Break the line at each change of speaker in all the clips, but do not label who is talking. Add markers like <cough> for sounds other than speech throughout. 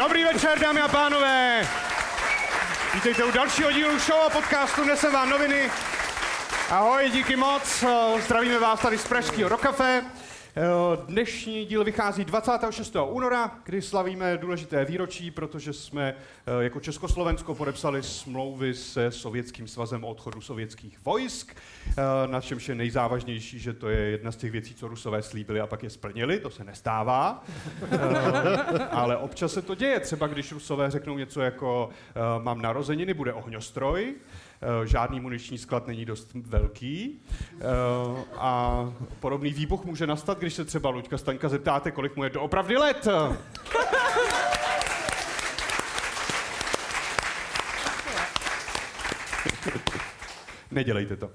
Dobrý večer, dámy a pánové. Vítejte u dalšího dílu show a podcastu Nesem vám noviny. Ahoj, díky moc. Zdravíme vás tady z Pražského Rokafe. Dnešní díl vychází 26. února, kdy slavíme důležité výročí, protože jsme eh, jako Československo podepsali smlouvy se Sovětským svazem o odchodu sovětských vojsk. Eh, na čemž je nejzávažnější, že to je jedna z těch věcí, co Rusové slíbili a pak je splnili, to se nestává. Eh, ale občas se to děje, třeba když Rusové řeknou něco jako mám narozeniny, bude ohňostroj, Eh, žádný muniční sklad není dost velký eh, a podobný výbuch může nastat, když se třeba Luďka Staňka zeptáte, kolik mu je doopravdy let. <laughs> Nedělejte to.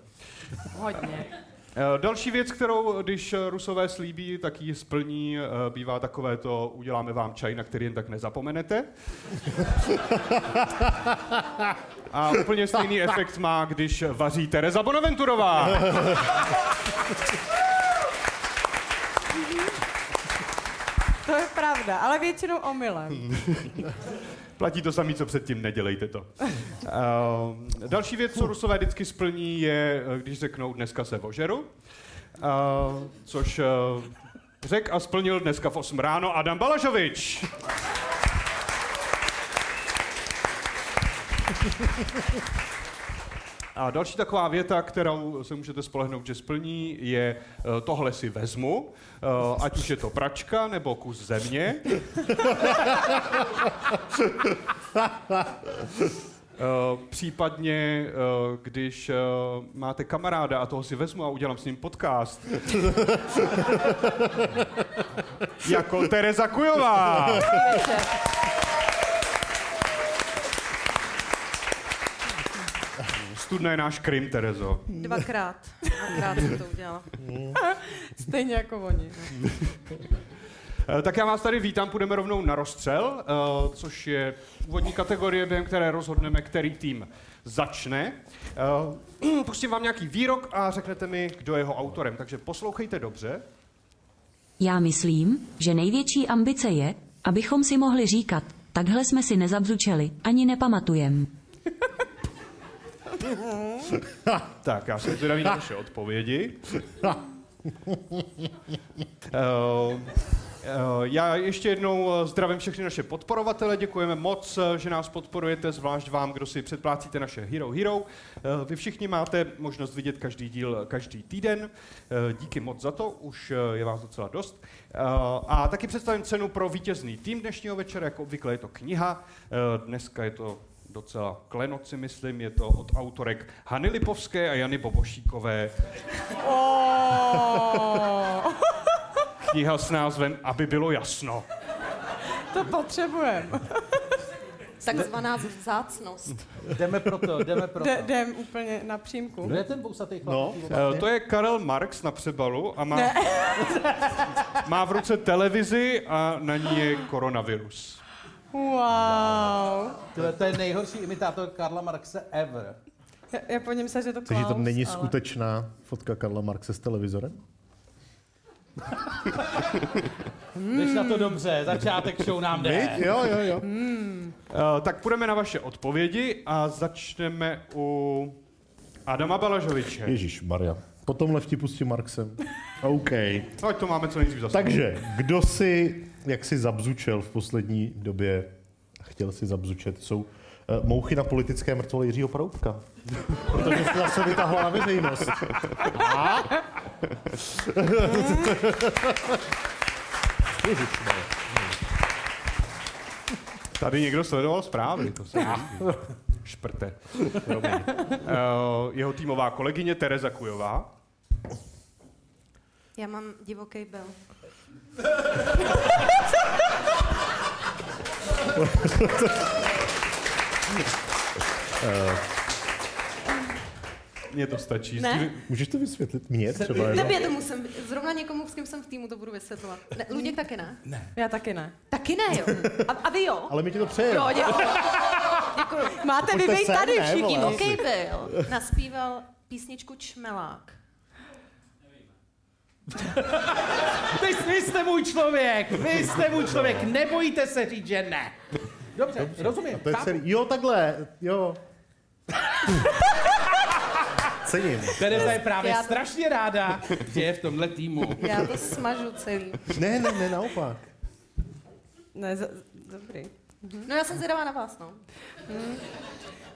Hodně.
Eh, další věc, kterou, když Rusové slíbí, tak ji splní, bývá takové to, uděláme vám čaj, na který jen tak nezapomenete. A úplně stejný efekt má, když vaří Tereza Bonaventurová.
To je pravda, ale většinou omylem. <laughs>
Platí to samé, co předtím, nedělejte to. Uh, další věc, co Rusové vždycky splní, je, když řeknou dneska se ožeru, uh, což uh, řekl a splnil dneska v 8 ráno Adam Balažovič. A další taková věta, kterou se můžete spolehnout, že splní, je eh, tohle si vezmu, eh, ať už je to pračka nebo kus země. Uh, <laughs> případně, uh, když uh, máte kamaráda a toho si vezmu a udělám s ním podcast. <laughs> jako Tereza Kujová. Studna je náš Krym, Terezo.
Dvakrát. Dvakrát jsem to udělala. <laughs> Stejně jako oni. No.
Eh, tak já vás tady vítám, půjdeme rovnou na rozstřel, eh, což je úvodní kategorie, během které rozhodneme, který tým začne. Eh, <clears throat> pustím vám nějaký výrok a řeknete mi, kdo je jeho autorem, takže poslouchejte dobře.
Já myslím, že největší ambice je, abychom si mohli říkat, takhle jsme si nezabzučeli, ani nepamatujem. <laughs> <laughs>
tak, já jsem zvědavý na vaše odpovědi. Uh, <laughs> já ještě jednou eh, zdravím všechny naše podporovatele, děkujeme moc, že nás podporujete, zvlášť vám, kdo si předplácíte naše Hero Hero. Vy všichni máte možnost vidět každý díl každý týden. Díky moc za to, už je vás docela dost. A taky představím cenu pro vítězný tým dnešního večera, jako obvykle je to kniha. Dneska je to docela klenot si myslím, je to od autorek Hany Lipovské a Jany Bobošíkové. Oh. Kniha s názvem Aby bylo jasno.
To potřebujeme.
Takzvaná vzácnost.
Jdeme pro to, jdeme pro to.
jdem úplně na přímku.
Kdo je ten bousatý chlap?
No, uh, to je Karel Marx na přebalu a má, má v ruce televizi a na ní je koronavirus.
Wow.
To, to je nejhorší imitátor Karla Marxe ever.
Já, já po něm se, že to
Klaus, Takže to není ale... skutečná fotka Karla Marxe s televizorem? <laughs>
Jdeš na to dobře, začátek show nám jde.
Jo, jo, jo. Hmm.
Uh, tak půjdeme na vaše odpovědi a začneme u Adama Balažoviče.
Ježíš Maria. Po tomhle vtipu s tím Marxem. <laughs> OK.
Ať to máme co nejdřív za
Takže, kdo si, jak si zabzučel v poslední době, chtěl si zabzučet, jsou uh, mouchy na politické mrtvole Jiřího Paroubka. Protože se zase vytahla na veřejnost. A?
Tady někdo sledoval zprávy, to se Šprte. Uh, jeho týmová kolegyně Tereza Kujová.
Já mám divoký bel.
Mně to stačí.
Ne?
Můžeš to vysvětlit mě třeba?
Tebě to musím, zrovna někomu, s kým jsem v týmu, to budu vysvětlovat. Ne, Luděk taky ne?
Ne.
Já taky ne.
Taky ne, jo. A, a vy jo?
Ale my ti to přejeme.
Jo, děkuji. <laughs> děkuji.
Máte vy tady všichni.
OK byl, naspíval písničku Čmelák.
Vy, vy jste můj člověk, vy jste můj člověk, nebojíte se říct, že ne. Dobře, Dobře. rozumím.
To je
chápu.
celý. Jo, takhle, jo. Cením.
Tereza je právě
Já to-
strašně ráda, že je v tomhle týmu.
Já to smažu celý.
Ne, ne, ne, naopak.
Ne, za, dobrý.
No já jsem zvědavá na vás, no.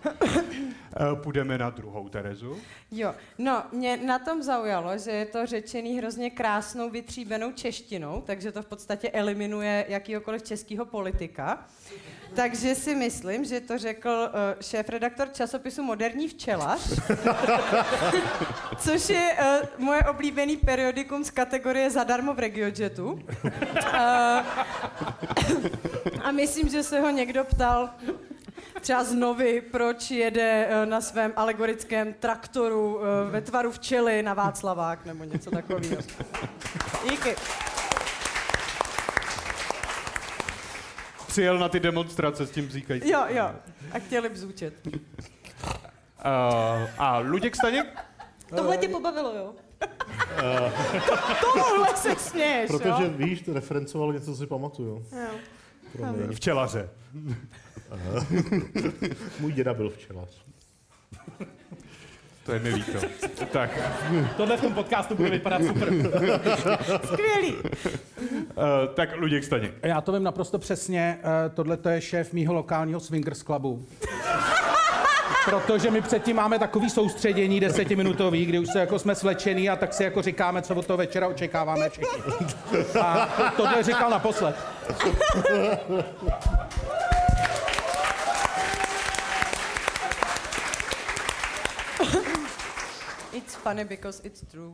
Eh, Půjdeme na druhou Terezu.
Jo, no, mě na tom zaujalo, že je to řečený hrozně krásnou vytříbenou češtinou, takže to v podstatě eliminuje jakýhokoliv českého politika. Takže si myslím, že to řekl uh, šéf-redaktor časopisu Moderní včelař, <laughs> což je uh, moje oblíbený periodikum z kategorie zadarmo v RegioJetu. Uh, a myslím, že se ho někdo ptal, třeba z Novy, proč jede na svém alegorickém traktoru ve tvaru včely na Václavák nebo něco takového. Díky.
Přijel na ty demonstrace s tím bzíkajícím.
Jo, jo. A chtěli bzůčet.
Uh, a Luděk Staněk?
Tohle tě pobavilo, jo? <laughs>
Tomuhle se směješ,
Protože
jo?
víš, to referencoval něco, co si pamatuju.
jo.
Promiň.
Včelaře. <laughs>
Můj děda byl včelař.
To je mi líto. <laughs> tak,
Tohle v tom podcastu bude vypadat super. <laughs>
Skvělý.
uh, tak Luděk Staněk.
Já to vím naprosto přesně. Tohle to je šéf mýho lokálního swingers clubu. <laughs> Protože my předtím máme takový soustředění desetiminutový, kdy už se jako jsme svlečený a tak si jako říkáme, co od toho večera očekáváme všichni. A to, tohle říkal naposled.
Funny because it's true.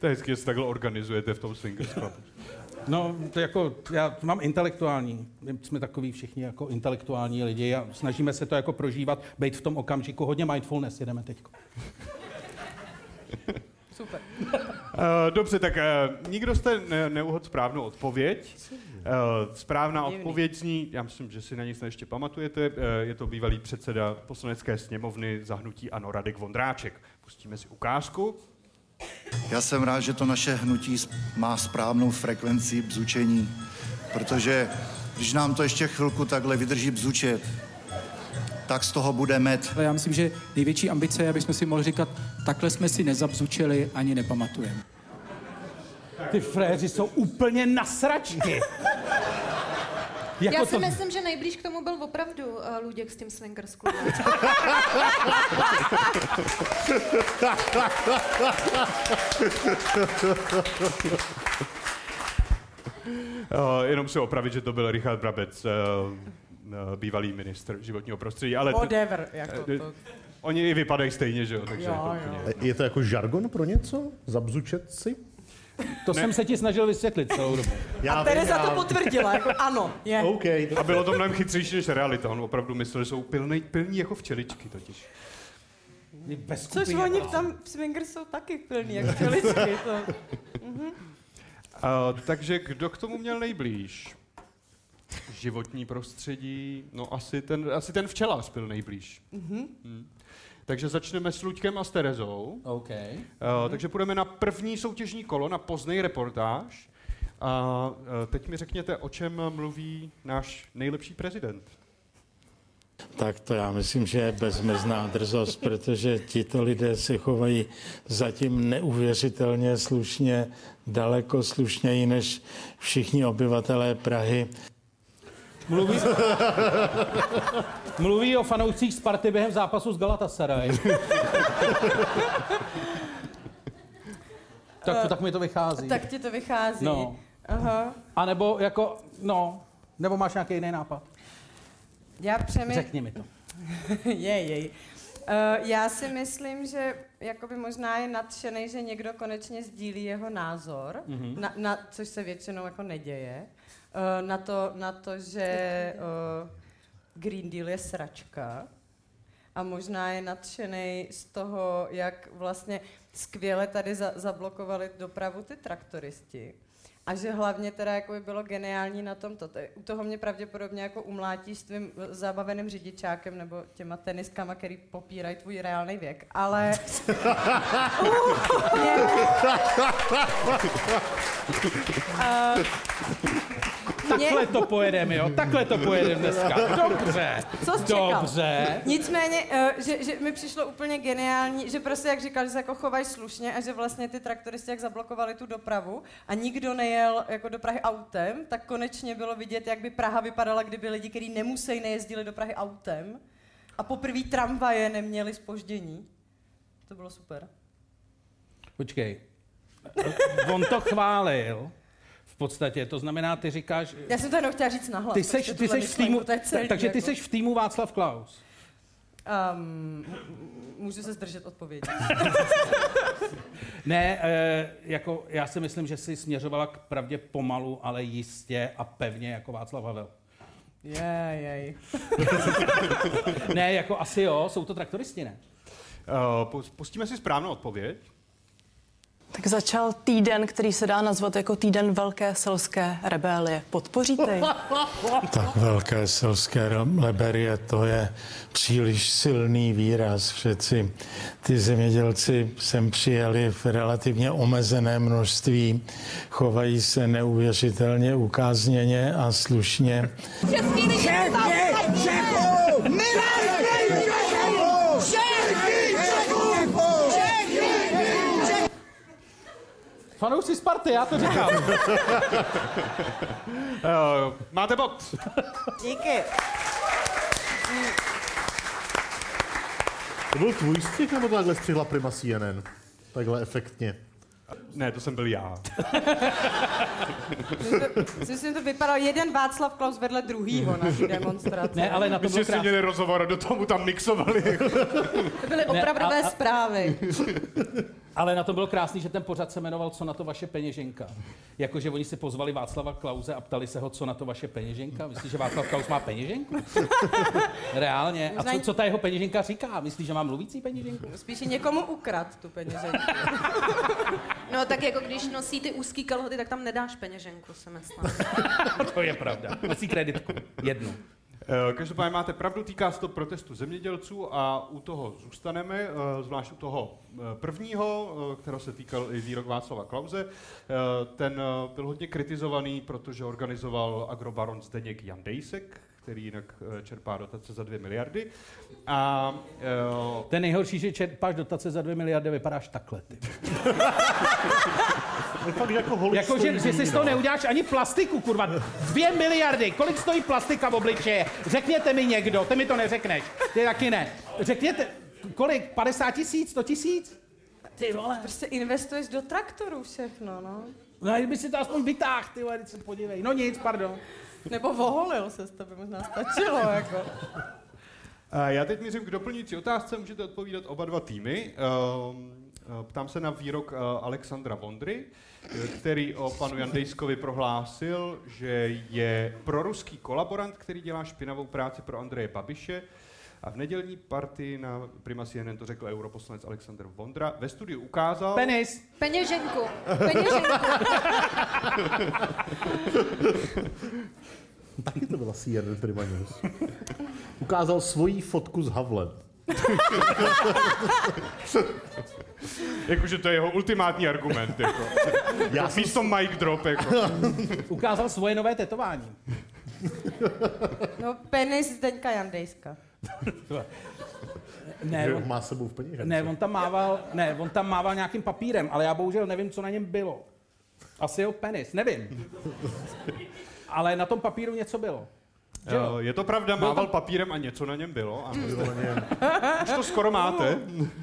To je hezky, že se takhle organizujete v tom Swingers Clubu. <laughs>
No, to jako, já mám intelektuální, my jsme takový všichni jako intelektuální lidi a snažíme se to jako prožívat, být v tom okamžiku, hodně mindfulness jedeme teď. <laughs>
Super.
Uh, <laughs> dobře, tak uh, nikdo jste ne, neuhodl správnou odpověď. Uh, správná
Divný.
odpověď zní, já myslím, že si na nic ještě pamatujete, uh, je to bývalý předseda poslanecké sněmovny zahnutí Ano Radek Vondráček. Pustíme si ukázku.
Já jsem rád, že to naše hnutí má správnou frekvenci bzučení, protože když nám to ještě chvilku takhle vydrží bzučet, tak z toho bude med.
Ale já myslím, že největší ambice je, abychom si mohli říkat, takhle jsme si nezabzučeli ani nepamatujeme.
Ty fréři jsou úplně na sračky. Jako
Já si
to,
myslím, že nejblíž k tomu byl opravdu uh, Luděk s tím swingers klubem.
Uh, jenom se opravit, že to byl Richard Brabec, uh, bývalý ministr životního prostředí, ale t-
Whatever, jako
eh,
to.
oni i vypadají stejně, že jo, takže
Jo,
je to
jo.
Je to jako žargon pro něco? Zabzučet si?
to jsem se ti snažil vysvětlit celou dobu.
Já
A Tereza to potvrdila, jako ano, je.
OK.
A bylo to mnohem chytřejší než realita, on opravdu myslel, že jsou pilný, pilní jako včeličky totiž.
Bez
Což oni tam v swingers jsou taky plní, jako čeličky. To. <laughs>
Uh, takže kdo k tomu měl nejblíž? Životní prostředí, no asi ten, asi ten včelař byl nejblíž. Mm-hmm. Hmm. Takže začneme s Luďkem a s Terezou.
OK.
Uh, takže půjdeme na první soutěžní kolo, na poznej reportáž. A uh, teď mi řekněte, o čem mluví náš nejlepší prezident.
Tak to já myslím, že je bezmezná drzost, protože tito lidé se chovají zatím neuvěřitelně slušně, daleko slušněji než všichni obyvatelé Prahy.
Mluví, mluví o fanoucích Sparty během zápasu s Galatasaray. tak, tak mi to vychází.
Tak ti to vychází.
No.
Aha.
A nebo jako, no, nebo máš nějaký jiný nápad?
Já přemýšlím.
Řekni mi to. <laughs>
jej, jej. Uh, já si myslím, že jakoby možná je nadšený, že někdo konečně sdílí jeho názor, mm-hmm. na, na, což se většinou jako neděje, uh, na, to, na to, že uh, Green Deal je sračka a možná je nadšený z toho, jak vlastně skvěle tady za, zablokovali dopravu ty traktoristi. A že hlavně teda jako by bylo geniální na tomto. To, u toho mě pravděpodobně jako umlátí s tvým zábaveným řidičákem nebo těma teniskama, který popírají tvůj reálný věk. Ale... uh, <laughs> <laughs>
Takhle to pojedeme, jo? Takhle to pojedeme dneska. Dobře.
Co jsi čekal?
Dobře.
Nicméně, uh, že, že mi přišlo úplně geniální, že prostě jak říkal, že se jako chovají slušně a že vlastně ty traktoristi jak zablokovali tu dopravu a nikdo nejel jako do Prahy autem, tak konečně bylo vidět, jak by Praha vypadala, kdyby lidi, kteří nemusí nejezdili do Prahy autem a poprvé tramvaje neměli spoždění. To bylo super.
Počkej. On to chválil. V podstatě, to znamená, ty říkáš...
Já jsem to jenom chtěla říct nahlas.
Ty seš, ty seš v týmu,
je celý,
takže ty
jako.
seš v týmu Václav Klaus.
Um, můžu se zdržet odpovědi. <laughs>
Ne, e, jako já si myslím, že jsi směřovala k pravdě pomalu, ale jistě a pevně jako Václav Havel.
Jej, jej. <laughs>
Ne, jako asi jo, jsou to traktoristi, ne?
Uh, pustíme si správnou odpověď.
Tak začal týden, který se dá nazvat jako týden velké selské rebelie. Podpoříte jej? <laughs>
Tak velké selské leberie, to je příliš silný výraz. Přeci ty zemědělci sem přijeli v relativně omezené množství, chovají se neuvěřitelně ukázněně a slušně.
Fanoušci Sparty, já to říkám. <laughs>
Máte bod.
Díky.
To byl tvůj střih, nebo takhle střihla Prima CNN? Takhle efektně.
Ne, to jsem byl já. <laughs>
Myslím, že to vypadalo jeden Václav Klaus vedle druhýho na té demonstraci.
Ne, ale na to
My
bylo
jsme si
krásné.
měli rozhovor a do tomu tam mixovali.
To byly opravdové
a- a-
zprávy. <laughs>
Ale na to bylo krásný, že ten pořad se jmenoval Co na to vaše peněženka. Jakože oni si pozvali Václava Klauze a ptali se ho, co na to vaše peněženka. Myslíš, že Václav Klaus má peněženku? <laughs> Reálně. A co, co ta jeho peněženka říká? Myslíš, že má mluvící peněženku?
Spíš někomu ukrad tu peněženku. <laughs>
No tak jako když nosí ty úzký kalhoty, tak tam nedáš peněženku, se myslím. <laughs>
to je pravda. Nosí kreditku. Jednu.
Eh, Každopádně máte pravdu, týká se to protestu zemědělců a u toho zůstaneme, eh, zvlášť u toho eh, prvního, kterého se týkal i výrok Václava Klauze. Ten byl hodně kritizovaný, protože organizoval agrobaron Zdeněk Jandejsek, který jinak eh, čerpá dotace za 2 miliardy. A eh,
Ten nejhorší, že čerpáš dotace za 2 miliardy, vypadáš takhle. Ty. <laughs>
Fakt, že jako holič
Jako, že, že si z toho neuděláš ani plastiku, kurva. Dvě miliardy, kolik stojí plastika v obličeje? Řekněte mi někdo, ty mi to neřekneš. Ty taky ne. Řekněte, kolik? 50 tisíc, 100 tisíc? Ty vole.
Prostě investuješ do traktorů všechno, no.
No, kdyby si to aspoň vytáhl, ty vole, se podívej. No nic, pardon.
Nebo voholil se, to by možná stačilo, jako.
A já teď mířím k doplňující otázce, můžete odpovídat oba dva týmy. Ehm, eh, Ptám se na výrok eh, Alexandra Vondry, eh, který o panu Jandejskovi prohlásil, že je proruský kolaborant, který dělá špinavou práci pro Andreje Babiše. A v nedělní partii na Prima CNN to řekl europoslanec Alexandr Vondra. Ve studiu ukázal...
Penis.
Peněženku. <laughs> Peněženku. <laughs>
Taky to byla CNN Prima News. Ukázal svoji fotku s Havlem. <laughs>
Jakože to je jeho ultimátní argument. Jako.
Já
Já
jsem
místo mic drop. Jako.
Ukázal svoje nové tetování.
No, penis Zdeňka Jandejska.
Ne, on,
má sebou v peněžence.
ne, on tam mával, ne, on tam mával nějakým papírem, ale já bohužel nevím, co na něm bylo. Asi jeho penis, nevím. Ale na tom papíru něco bylo. Že jo?
Eh, Je to pravda,
Byl
mával
tam-
papírem a něco na něm bylo. Ano.
Bylo na něm,
Už to skoro máte.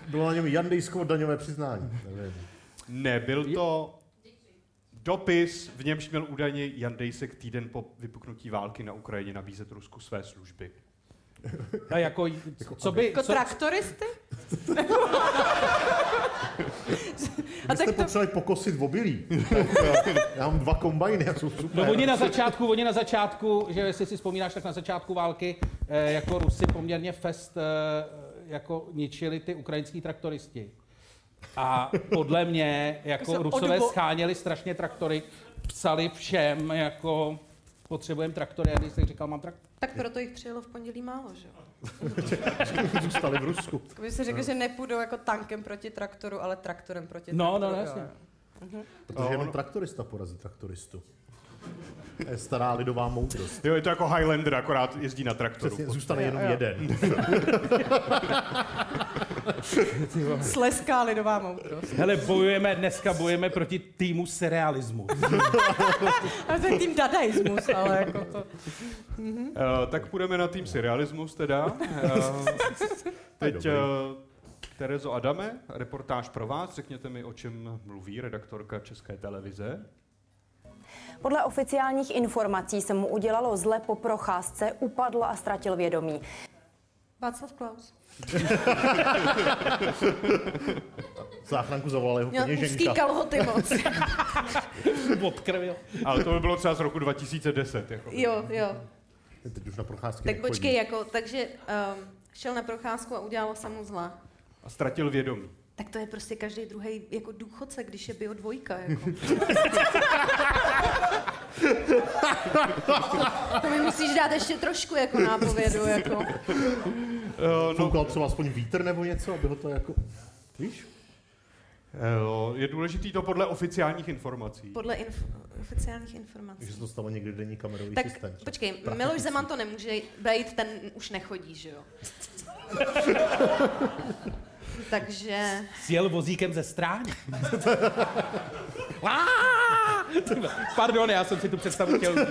bylo na něm Jandejskovo daňové přiznání. Nevím.
Ne, byl to dopis, v němž měl údajně Jan Dejsek týden po vypuknutí války na Ukrajině nabízet Rusku své služby.
A jako, co by,
Jako
co,
traktoristy? <laughs>
Vy jste potřebovali pokosit v obilí. Tak, <laughs> Já mám dva kombajny, a jsou super.
No oni na začátku, oni na začátku, že jestli si vzpomínáš, tak na začátku války eh, jako Rusy poměrně fest eh, jako ničili ty ukrajinský traktoristi. A podle mě, jako
se
Rusové
odvo-
scháněli strašně traktory, psali všem, jako potřebujeme traktory, a když jsem říkal, mám traktor.
Tak proto jich přijelo v pondělí málo, že jo? <laughs>
Zůstali v Rusku.
Kdyby se řekl, že nepůjdou jako tankem proti traktoru, ale traktorem proti
No,
traktoru.
no,
jo,
jasně.
jo.
Protože jenom traktorista porazí traktoristu. Je stará lidová moudrost.
Jo, je to jako Highlander, akorát jezdí na traktoru.
Přesně, zůstane jenom
jo.
jeden. <laughs>
Sleská lidová moudrost.
Hele, bojujeme, dneska bojujeme proti týmu serialismu. <laughs>
A to je tým dadaismus, ale jako to...
Uh, tak půjdeme na tým surrealismus teda. Uh, <laughs> teď uh, Terezo Adame, reportáž pro vás. Řekněte mi, o čem mluví redaktorka České televize.
Podle oficiálních informací se mu udělalo zle po procházce, upadl a ztratil vědomí.
Václav Klaus. <laughs>
Záchranku zavolal jeho
Měl
peněženka.
kalhoty moc. <laughs>
Odkrvil.
Ale to by bylo třeba z roku 2010. Jako.
jo, jo.
Teď už na procházky
Tak
nechodí.
počkej, jako, takže um, šel na procházku a udělalo se mu zla.
A ztratil vědomí.
Tak to je prostě každý druhý jako důchodce, když je bio dvojka. Jako. <laughs> to mi musíš dát ještě trošku jako nápovědu. Jako.
Uh, no,
Foukal třeba aspoň vítr nebo něco, aby ho to jako... Víš?
uh, je důležitý to podle oficiálních informací.
Podle inf- oficiálních informací.
Že se to stalo někdy denní kamerový
Tak
systém. třeba.
počkej, Miloš Zeman to nemůže být, ten už nechodí, že jo? <laughs> Takže
Sjel vozíkem ze stráně. <laughs> Pardon, já jsem si tu představu chtěl. <laughs>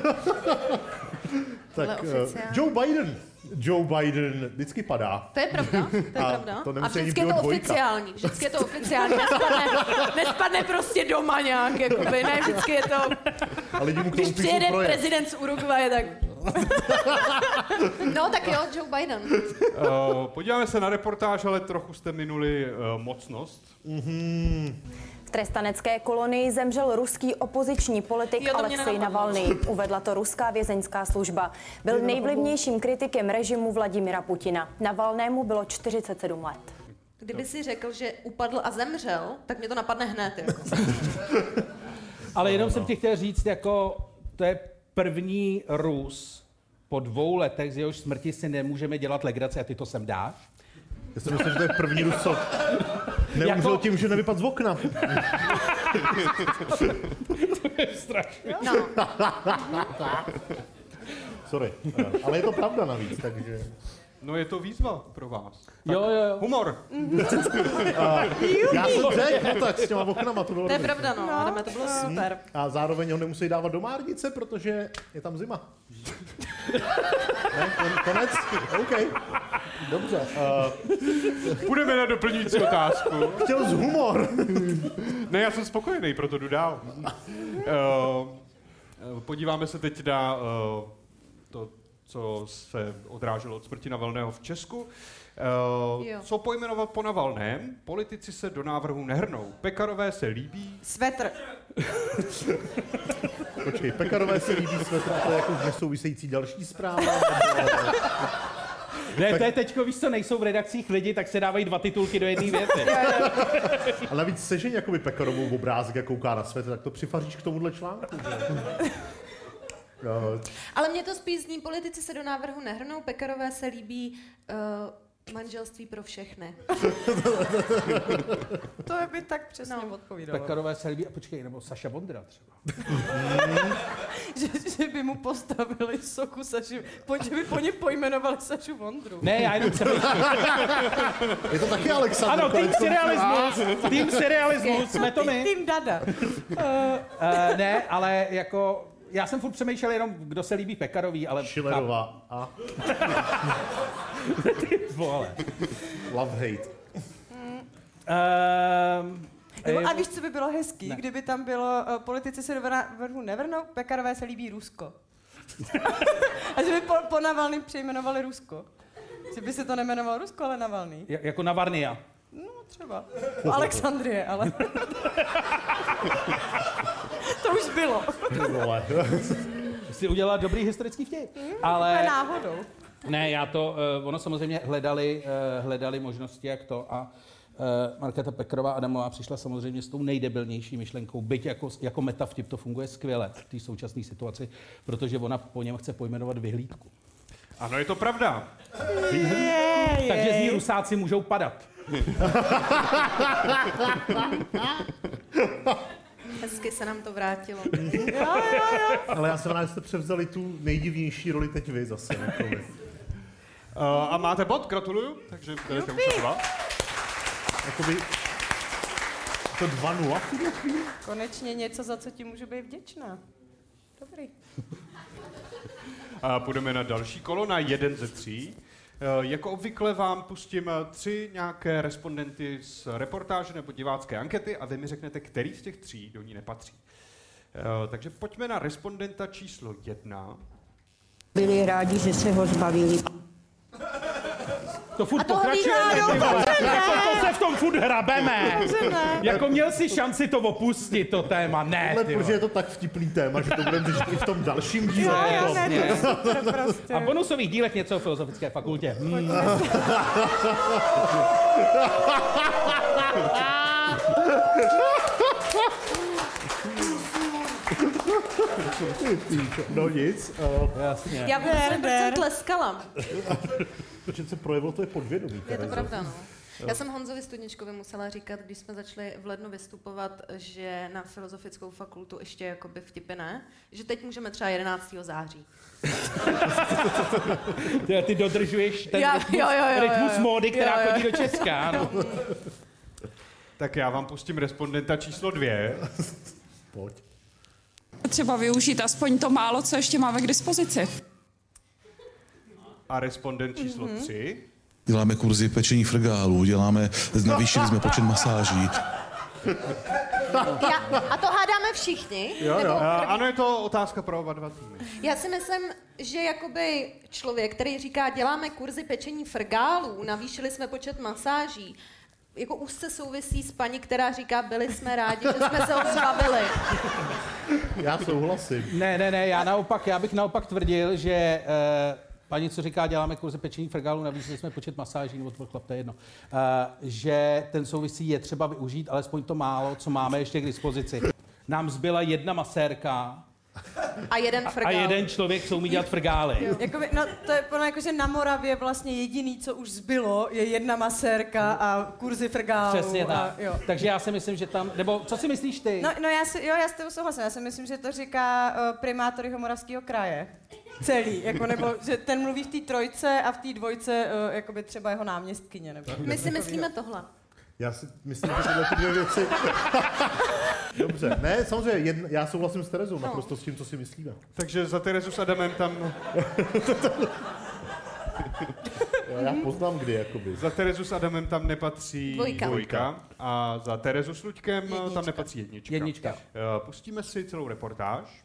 Tak
oficiální-
Joe Biden. Joe Biden vždycky padá.
to je pravda, to je
A
pravda.
to
A
nemusí ani
vždycky je to
dvojka.
oficiální, vždycky je to oficiální, nespadne, <laughs> nespadne prostě doma nějak, jakoby, ne, vždycky je to,
A lidi mu k
když
tomu píšou
přijede prezident z Uruguaye, tak... <laughs> No tak jo, Joe Biden.
Uh, podíváme se na reportáž, ale trochu jste minuli uh, mocnost.
V trestanecké kolonii zemřel ruský opoziční politik
Jo,
Alexej. Navalny. Uvedla to ruská vězeňská služba. Byl nejvlivnějším kritikem režimu Vladimira Putina. Navalnému bylo 47 let.
Kdyby si řekl, že upadl a zemřel, tak mě to napadne hned. Jako. <laughs>
Ale jenom jsem ti chtěl říct, jako to je první Rus po dvou letech, z jehož smrti si nemůžeme dělat legraci a ty to sem dáš.
Já jsem myslel, že to je první Ruso. <laughs> Neumřel
Jako-
tím, že nevypadl z okna. <laughs>
No,
Sorry. Ale je to pravda navíc, takže...
No je to výzva pro vás.
Jo, jo, jo.
Humor. <laughs>
Já jsem řekl, no tak s těma oknama to bylo
to je pravda, no, Adame, to bylo super.
A zároveň ho nemusí dávat do márnice, protože je tam zima. ne, kon- konec? OK. Dobře. Uh,
Půjdeme na doplňující otázku.
chtěl z humor.
Ne, já jsem spokojený, proto jdu dál. Uh, podíváme se teď na uh, co se odráželo od smrti Navalného v Česku. Uh,
Jo.
co pojmenovat po Navalném? Politici se do návrhu nehrnou. Pekarové se líbí.
Svetr.
Počkej, Pekarové se líbí svetr, a to je jako nesouvisející další zpráva.
Ne, to je teďko, víš co, nejsou v redakcích lidi, tak se dávají dva titulky do jedné věty. <laughs>
A navíc sežeň jakoby Pekarovou obrázek a kouká na svět, tak to přifaříš k tomuhle článku. že? Jo,
Ale mě to spíš zní, politici se do návrhu nehrnou, Pekarové se líbí uh, manželství pro všechny. <laughs>
To by tak přesně
No.
odpovídalo.
Pekarové se líbí, a počkej, nebo Saša Bondra třeba. <laughs>
Že, že, by mu postavili sochu Saši, po, že by po něm pojmenovali Sašu Vondru.
Ne, já jenom přemýšlím.
Je to taky Alexander.
Ano, tým serialismus, tým serialismus, jsme to my.
Tým Dada.
Uh, ne, ale jako, já jsem furt přemýšlel jenom, kdo se líbí Pekarový, ale...
Schillerová a <laughs>
Vole.
Love Hate.
Um,
Nebo, a víš, co by bylo hezký, ne. kdyby tam bylo uh, politici se do vrhu nevrhnou, Pekarové se líbí Rusko. <laughs> a že by po, po Navalným přejmenovali Rusko. Že by se to nemenovalo Rusko, ale Navalný.
Ja- jako Navarnia.
No třeba. Alexandrie, ale... <laughs> to už bylo.
Vole.
Jsi udělala dobrý historický vtip.
To je
Ale
náhodou.
ne, já to, uh, ono samozřejmě hledali, uh, hledali možnosti, jak to a Uh, Markéta Pekrová Adamová přišla samozřejmě s tou nejdebilnější myšlenkou, byť jako, jako metavtip to funguje skvěle v té současné situaci, protože ona po něm chce pojmenovat vyhlídku.
Ano, je to pravda.
Takže z ní rusáci můžou padat. <laughs>
Hezky se nám to vrátilo. <laughs>
Ale já jsem rád, že jste převzali tu nejdivnější roli teď vy zase.
Uh, a máte bod, gratuluju. Takže budete muset dva.
Jakoby, to 2-0 v tuhle chvíli?
Konečně něco, za co ti můžu být vděčná. Dobrý.
A půjdeme na další kolo, na jeden ze tří. Eh, Jako obvykle vám pustím eh, tři nějaké respondenty z reportáže nebo divácké ankety a vy mi řeknete, který z těch tří do ní nepatří. Eh, Takže pojďme na respondenta číslo jedna.
Byli rádi, že se ho zbavili.
To furt
A toho
pokračujeme,
výhádou,
ty vole.
dobře, ne.
Jako to se v tom furt hrabeme.
Dobře, ne.
Jako měl si šanci to opustit, to téma. Ne,
Ale
ty
protože
vole.
je to tak vtipný téma, že to budeme řešit i v tom dalším díle.
Jo,
potom.
jasně. <laughs>
To je super prostě.
A v bonusových dílech něco o filozofické fakultě. Hmm. <laughs>
No nic. Uh,
Jasně.
Já bych se proč tleskala.
protože se projevilo, to je podvědomí.
Je to pravda, no. Já jsem Honzovi Studničkovi musela říkat, když jsme začali v lednu vystupovat, že na filozofickou fakultu ještě jakoby vtipy ne, že teď můžeme třeba 11. září. <laughs>
Ty, ty dodržuješ ten
Já-
rytmus,
jo, jo, jo,
rytmus
jo, jo.
módy, která
Jo, jo.
chodí do Česka. Ano. <laughs>
Tak já vám pustím respondenta číslo dvě.
Pojď.
Třeba využít aspoň to málo, co ještě máme k dispozici.
A respondent číslo
Mhm.
tři.
Děláme kurzy pečení frgálů, děláme, navýšili jsme počet masáží.
Já, a to hádáme všichni? Nebo
A,
první-
ano, je to otázka pro oba dva týmy.
Já si myslím, že jakoby člověk, který říká, děláme kurzy pečení frgálů, navýšili jsme počet masáží, jako úzce souvisí s paní, která říká, byli jsme rádi, že jsme se ho zbavili.
Já souhlasím.
Ne, ne, ne, já naopak, já bych naopak tvrdil, že eh, paní, co říká, děláme kurzy pečení frgálu, navýšili jsme počet masáží, nebo to chlap, to je jedno, eh, že ten souvisí je třeba využít, alespoň to málo, co máme ještě k dispozici. Nám zbyla jedna masérka
A jeden
a
frgál.
jeden člověk, co umí dělat frgály.
Jakoby, no, to je ono jako, že na Moravě vlastně jediný, co už zbylo, je jedna masérka a kurzy frgálů.
Přesně
a,
tak.
jo.
Takže já si myslím, že tam, nebo co si myslíš ty?
No, no já si, jo, já s tebou souhlasím. Já si myslím, že to říká uh, primátor Jihomoravského kraje. Celý, jako, nebo že ten mluví v té trojce a v té dvojce uh, jakoby třeba jeho náměstkyně. Nebo
My si myslíme tohle.
Já si myslím, že tyhle ty dvě věci... <laughs> Dobře, ne, samozřejmě, jedna, já souhlasím s Terezou
No.
naprosto s tím, co si myslíme.
Takže za Terezu s Adamem tam...
Já, já poznám kdy, jakoby.
Za Terezu s Adamem tam nepatří
Dvojka.
dvojka a za Terezu s Luďkem
Jednička.
tam nepatří jednička.
Jednička.
Eh, Pustíme si celou reportáž.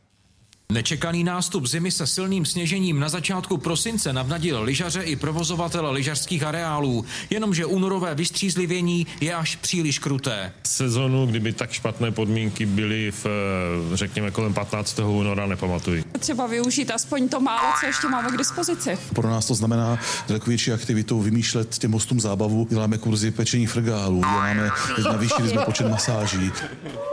Nečekaný nástup zimy se silným sněžením na začátku prosince navnadil lyžaře i provozovatele lyžařských areálů, jenomže únorové vystřízlivění je až příliš kruté.
Sezonu, kdyby tak špatné podmínky byly v, eh, řekněme, kolem 15. února, nepamatuji.
Třeba využít aspoň to málo, co ještě máme k dispozici.
Pro nás to znamená daleko větší aktivitu, vymýšlet těm hostům zábavu. Děláme kurzy pečení frgálů, děláme, navýšili jsme počet masáží.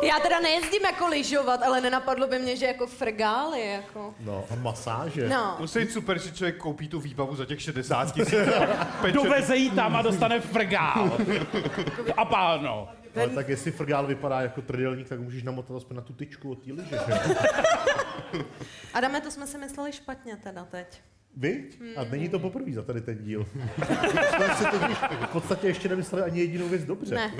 Já teda nejezdím jako lyžovat, ale nenapadlo by mě, že jako frgály, jako.
No, a masáže.
No.
Musí být super, že člověk koupí tu výbavu za těch 60 tisíc. <laughs>
Doveze jí tam a dostane frgál. <laughs> A páno.
Ale tak jestli frgál vypadá jako trdelník, tak můžeš namotat aspoň na tu tyčku od té liže, že? <laughs>
Adame, to jsme si mysleli špatně teda teď.
Vy? A není to poprvé za tady ten díl. <laughs> Jsme si totiž v podstatě ještě nemysleli ani jedinou věc dobře.
Ne.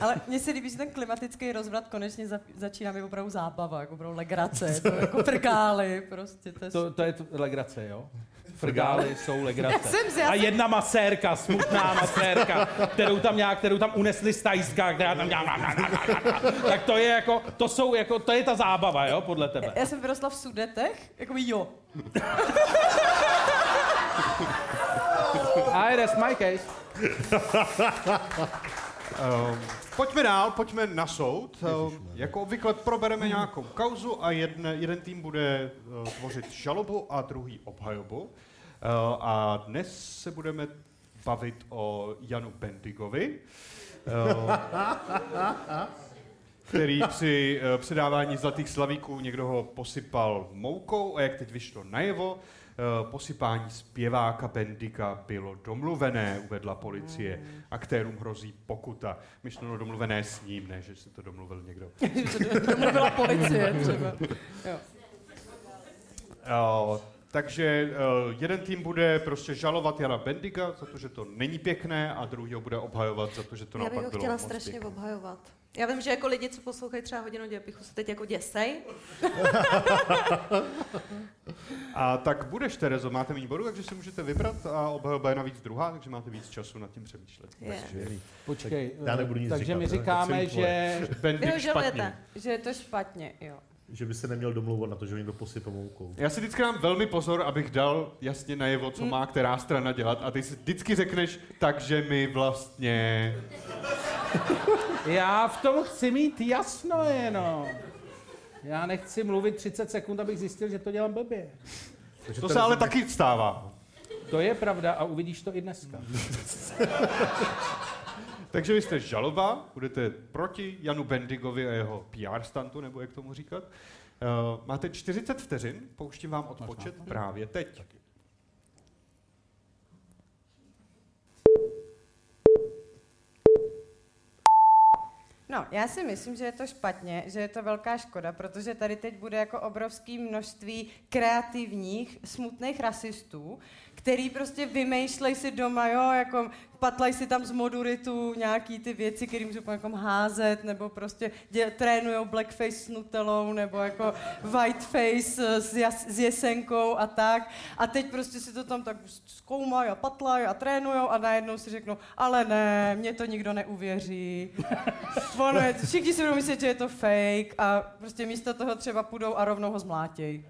Ale mně se líbí, že ten klimatický rozvrat konečně za, začíná být opravdu zábava, jako opravdu legrace, to jako <laughs> frgály, prostě. To je
To, to je t- legrace, jo? Frgály jsou legrace.
Já jsem si-
a
jsem-
jedna masérka, smutná masérka, kterou tam nějak, kterou tam unesli z Tajska, která tam dělá... Tak to je jako, to jsou jako, to je ta zábava, jo, podle tebe.
Já jsem vyrostla v Sudetech, jako jo.
I rest my case.
Um, pojďme dál, pojďme na soud. Um, jako obvykle probereme nějakou kauzu a jedne, jeden tým bude uh, tvořit žalobu a druhý obhajobu. Uh, a dnes se budeme bavit o Janu Bendigovi. eh, který při eh, předávání zlatých slavíků někdo ho posypal moukou a jak teď vyšlo najevo, eh, posypání zpěváka Bendika bylo domluvené, uvedla policie. Aktérům hrozí pokuta. Myšleno domluvené s ním, ne, že si to domluvil někdo. <laughs>
Domluvila policie třeba. Jo.
Takže uh, jeden tým bude prostě žalovat Jana Bendiga za to, že to není pěkné a druhý ho bude obhajovat za to, že to
Já bych
naopak
ho
bylo
chtěla strašně
pěkné.
obhajovat. Já vím, že jako lidi, co poslouchají třeba hodinu dějepichu, se teď jako děsej. <laughs>
A tak budeš, Terezo, máte méně bodů, takže si můžete vybrat a obhajoba je navíc druhá, takže máte víc času nad tím přemýšlet.
Je.
Takže-
Počkej,
Já nebudu nic
takže
říkat,
my říkáme, že...
Bendik špatně.
že je to špatně, jo.
Že by se neměl domlouvat na to, že někdo posype moukou.
Já si vždycky dám velmi pozor, abych dal jasně najevo, co má která strana dělat a ty si vždycky řekneš, takže my vlastně... <laughs>
Já v tom chci mít jasno jenom. Já nechci mluvit 30 sekund, abych zjistil, že to dělám blbě.
To se ale taky stává.
To je pravda a uvidíš to i dneska. <laughs>
Takže vy jste žaloba, budete proti Janu Bendigovi a jeho PR stantu, nebo jak tomu říkat. Uh, máte 40 vteřin, pouštím vám odpočet právě teď.
No, já si myslím, že je to špatně, že je to velká škoda, protože tady teď bude jako obrovské množství kreativních, smutných rasistů, který prostě vymýšlej si doma, jo, jako patlaj si tam z moduritu nějaký ty věci, které můžou jako házet, nebo prostě dě, trénujou blackface s nutelou, nebo jako whiteface eh, s, jas, s jesenkou a tak. A teď prostě si to tam tak zkoumají a patlají a trénujou a najednou si řeknou, ale ne, mě to nikdo neuvěří. <laughs> ono je, všichni si budou myslet, že je to fake a prostě místo toho třeba půjdou a rovnou ho zmlátěj.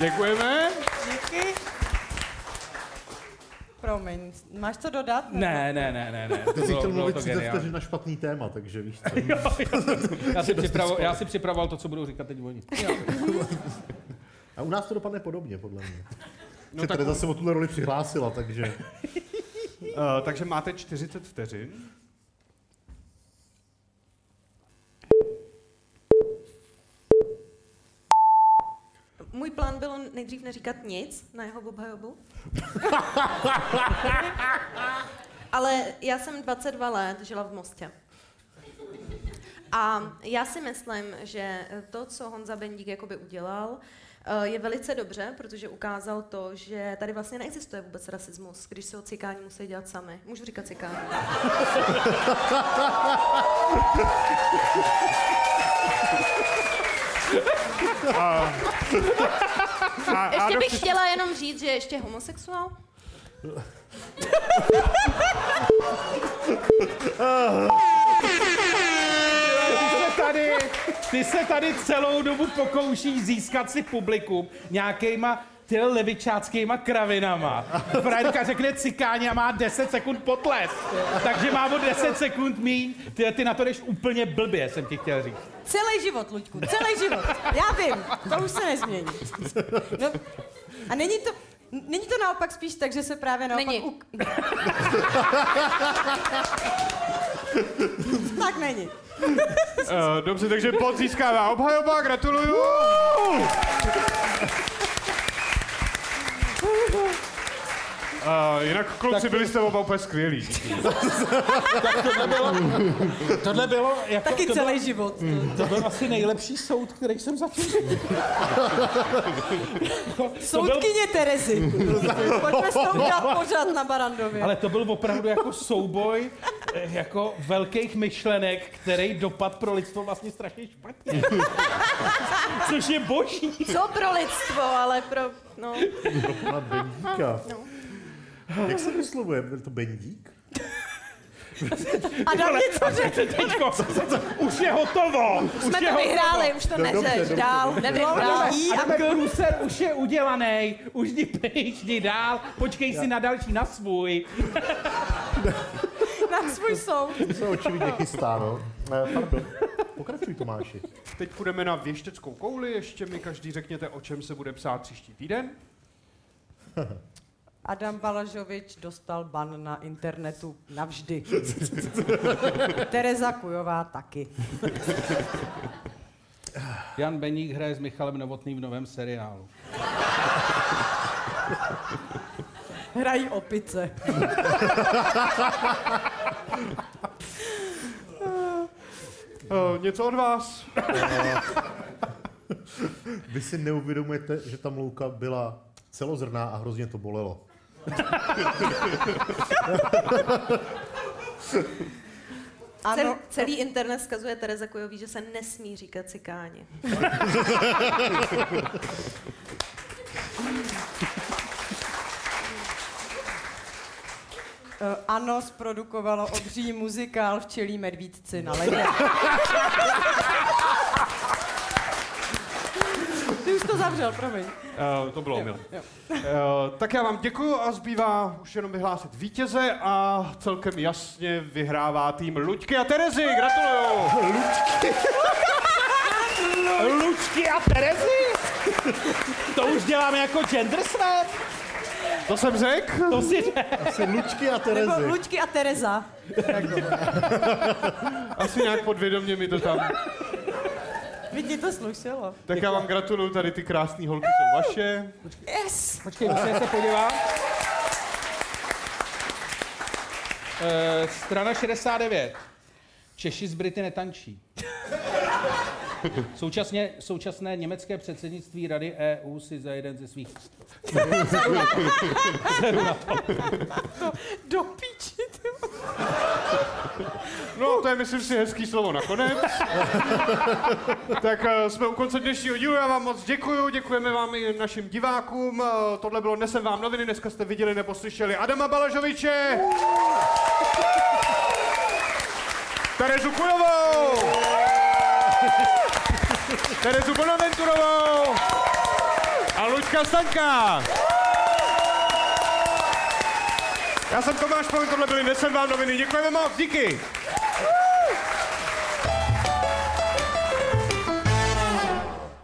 Děkujeme.
Díky. Promiň, máš co dodat?
Ne, ne, ne, ne, ne.
Ty jsi chtěl mluvit
to
30
geniální.
vteřin na špatný téma, takže víš co. <laughs>
Já si, <laughs> připravo, já si připravoval to, co budou říkat teď oni. <laughs>
A u nás to dopadne podobně, podle mě.
No
No
tak-
tak... Tereza se o tuhle roli přihlásila, takže...
Uh, takže máte 40 vteřin.
Můj plán bylo nejdřív neříkat nic na jeho obhajobu. <laughs> Ale já jsem 22 let žila v Mostě. A já si myslím, že to, co Honza Bendík jakoby udělal, eh, je velice dobře, protože ukázal to, že tady vlastně neexistuje vůbec rasismus, když se o cikání musí dělat sami. Můžu říkat cikání. <laughs>
A, a,
Ještě bych
Adolf-
chtěla jenom říct, že ještě homosexuál.
Ty se tady, ty se tady celou dobu pokoušíš získat si publikum nějakýma ty levičáckýma kravinama. Fraňka řekne cikáně a má 10 sekund potles. Takže má o 10 sekund míň. Ty, ty na to jdeš úplně blbě, jsem ti chtěl říct.
Celý život, Luďku, celý život. Já vím, to už se nezmění. No, a není to, není to naopak spíš tak, že se právě naopak...
Není.
U... tak není.
Uh, dobře, takže bod získává obhajoba, gratuluju. Woo! Uh, jinak kluci, byli jste oba úplně skvělí.
Tak tohle bylo, tohle bylo jako,
Taky
to
celý
bylo,
život.
To byl asi nejlepší soud, který jsem zatím viděl.
Soudkyně Terezy. Pojďme s tou udělat pořád na Barandově.
Ale to byl opravdu jako souboj eh, jako velkých myšlenek, který dopad pro lidstvo vlastně strašně špatně. Což je boží.
Co pro lidstvo, ale pro... No.
Pro pana Bendíka.
No.
Jak se vyslovuje? Byl to Bendík?
A dám něco řekl.
Teďko, už je hotovo.
Už jsme
je
to vyhráli, už to
No,
neřeš. Dál,
jdeme, průser už je udělaný, už jdi pryč, jdi dál, počkej si na další, na svůj. <laughs>
Na svůj soud.
To se očividně chystá, no. Eh, Pardon. Pokračuj, Tomáši.
Teď půjdeme na věšteckou kouli, ještě mi každý řekněte, o čem se bude psát příští týden. <laughs>
Adam Balažovič dostal ban na internetu navždy. <laughs> Tereza Kujová taky. <laughs>
Jan Beník hraje s Michalem Novotným v novém seriálu. <laughs>
Hrají opice.
Uh, něco od vás?
Vy si neuvědomujete, že ta mlouka byla celozrná a hrozně to bolelo.
Cel, celý internet skazuje Tereza Kujový, že se nesmí říkat cikáni.
Uh, ano, zprodukovalo obří muzikál Včelí medvídci na ledě. <laughs> Ty už to zavřel, promiň.
Uh, to bylo milé. Uh, tak já vám děkuju a zbývá už jenom vyhlásit vítěze a celkem jasně vyhrává tým Luďky a Terezy. Gratuluju.
Luďky.
Lučky a Terezy? To už děláme jako gender swap?
To jsem řekl?
To si řekl.
Asi Lučky a
Nebo
Terezy.
Luďky a Tereza.
Asi nějak podvědomě mi to tam...
Ti to slušelo.
Tak já vám gratuluju, tady ty krásné holky jsou vaše.
Yes!
Počkej, musím se podívat. E, strana 69. Češi z Brity netančí. Současně, současné německé předsednictví Rady EU si za jeden ze svých... Seru na to.
Do píči, ty
No, to je, myslím si, hezký slovo nakonec. <laughs> tak uh, jsme u konce dnešního dílu, já vám moc děkuju, děkujeme vám i našim divákům. Uh, tohle bylo Nesem vám noviny, dneska jste viděli nebo slyšeli Adama Balažoviče. <laughs> Terezu Kujovou. <laughs> Terezu Bonaventurovou. A Luďka Staňka. Já jsem Tomáš Povin, tohle byly Nesem vám noviny, děkujeme moc, díky.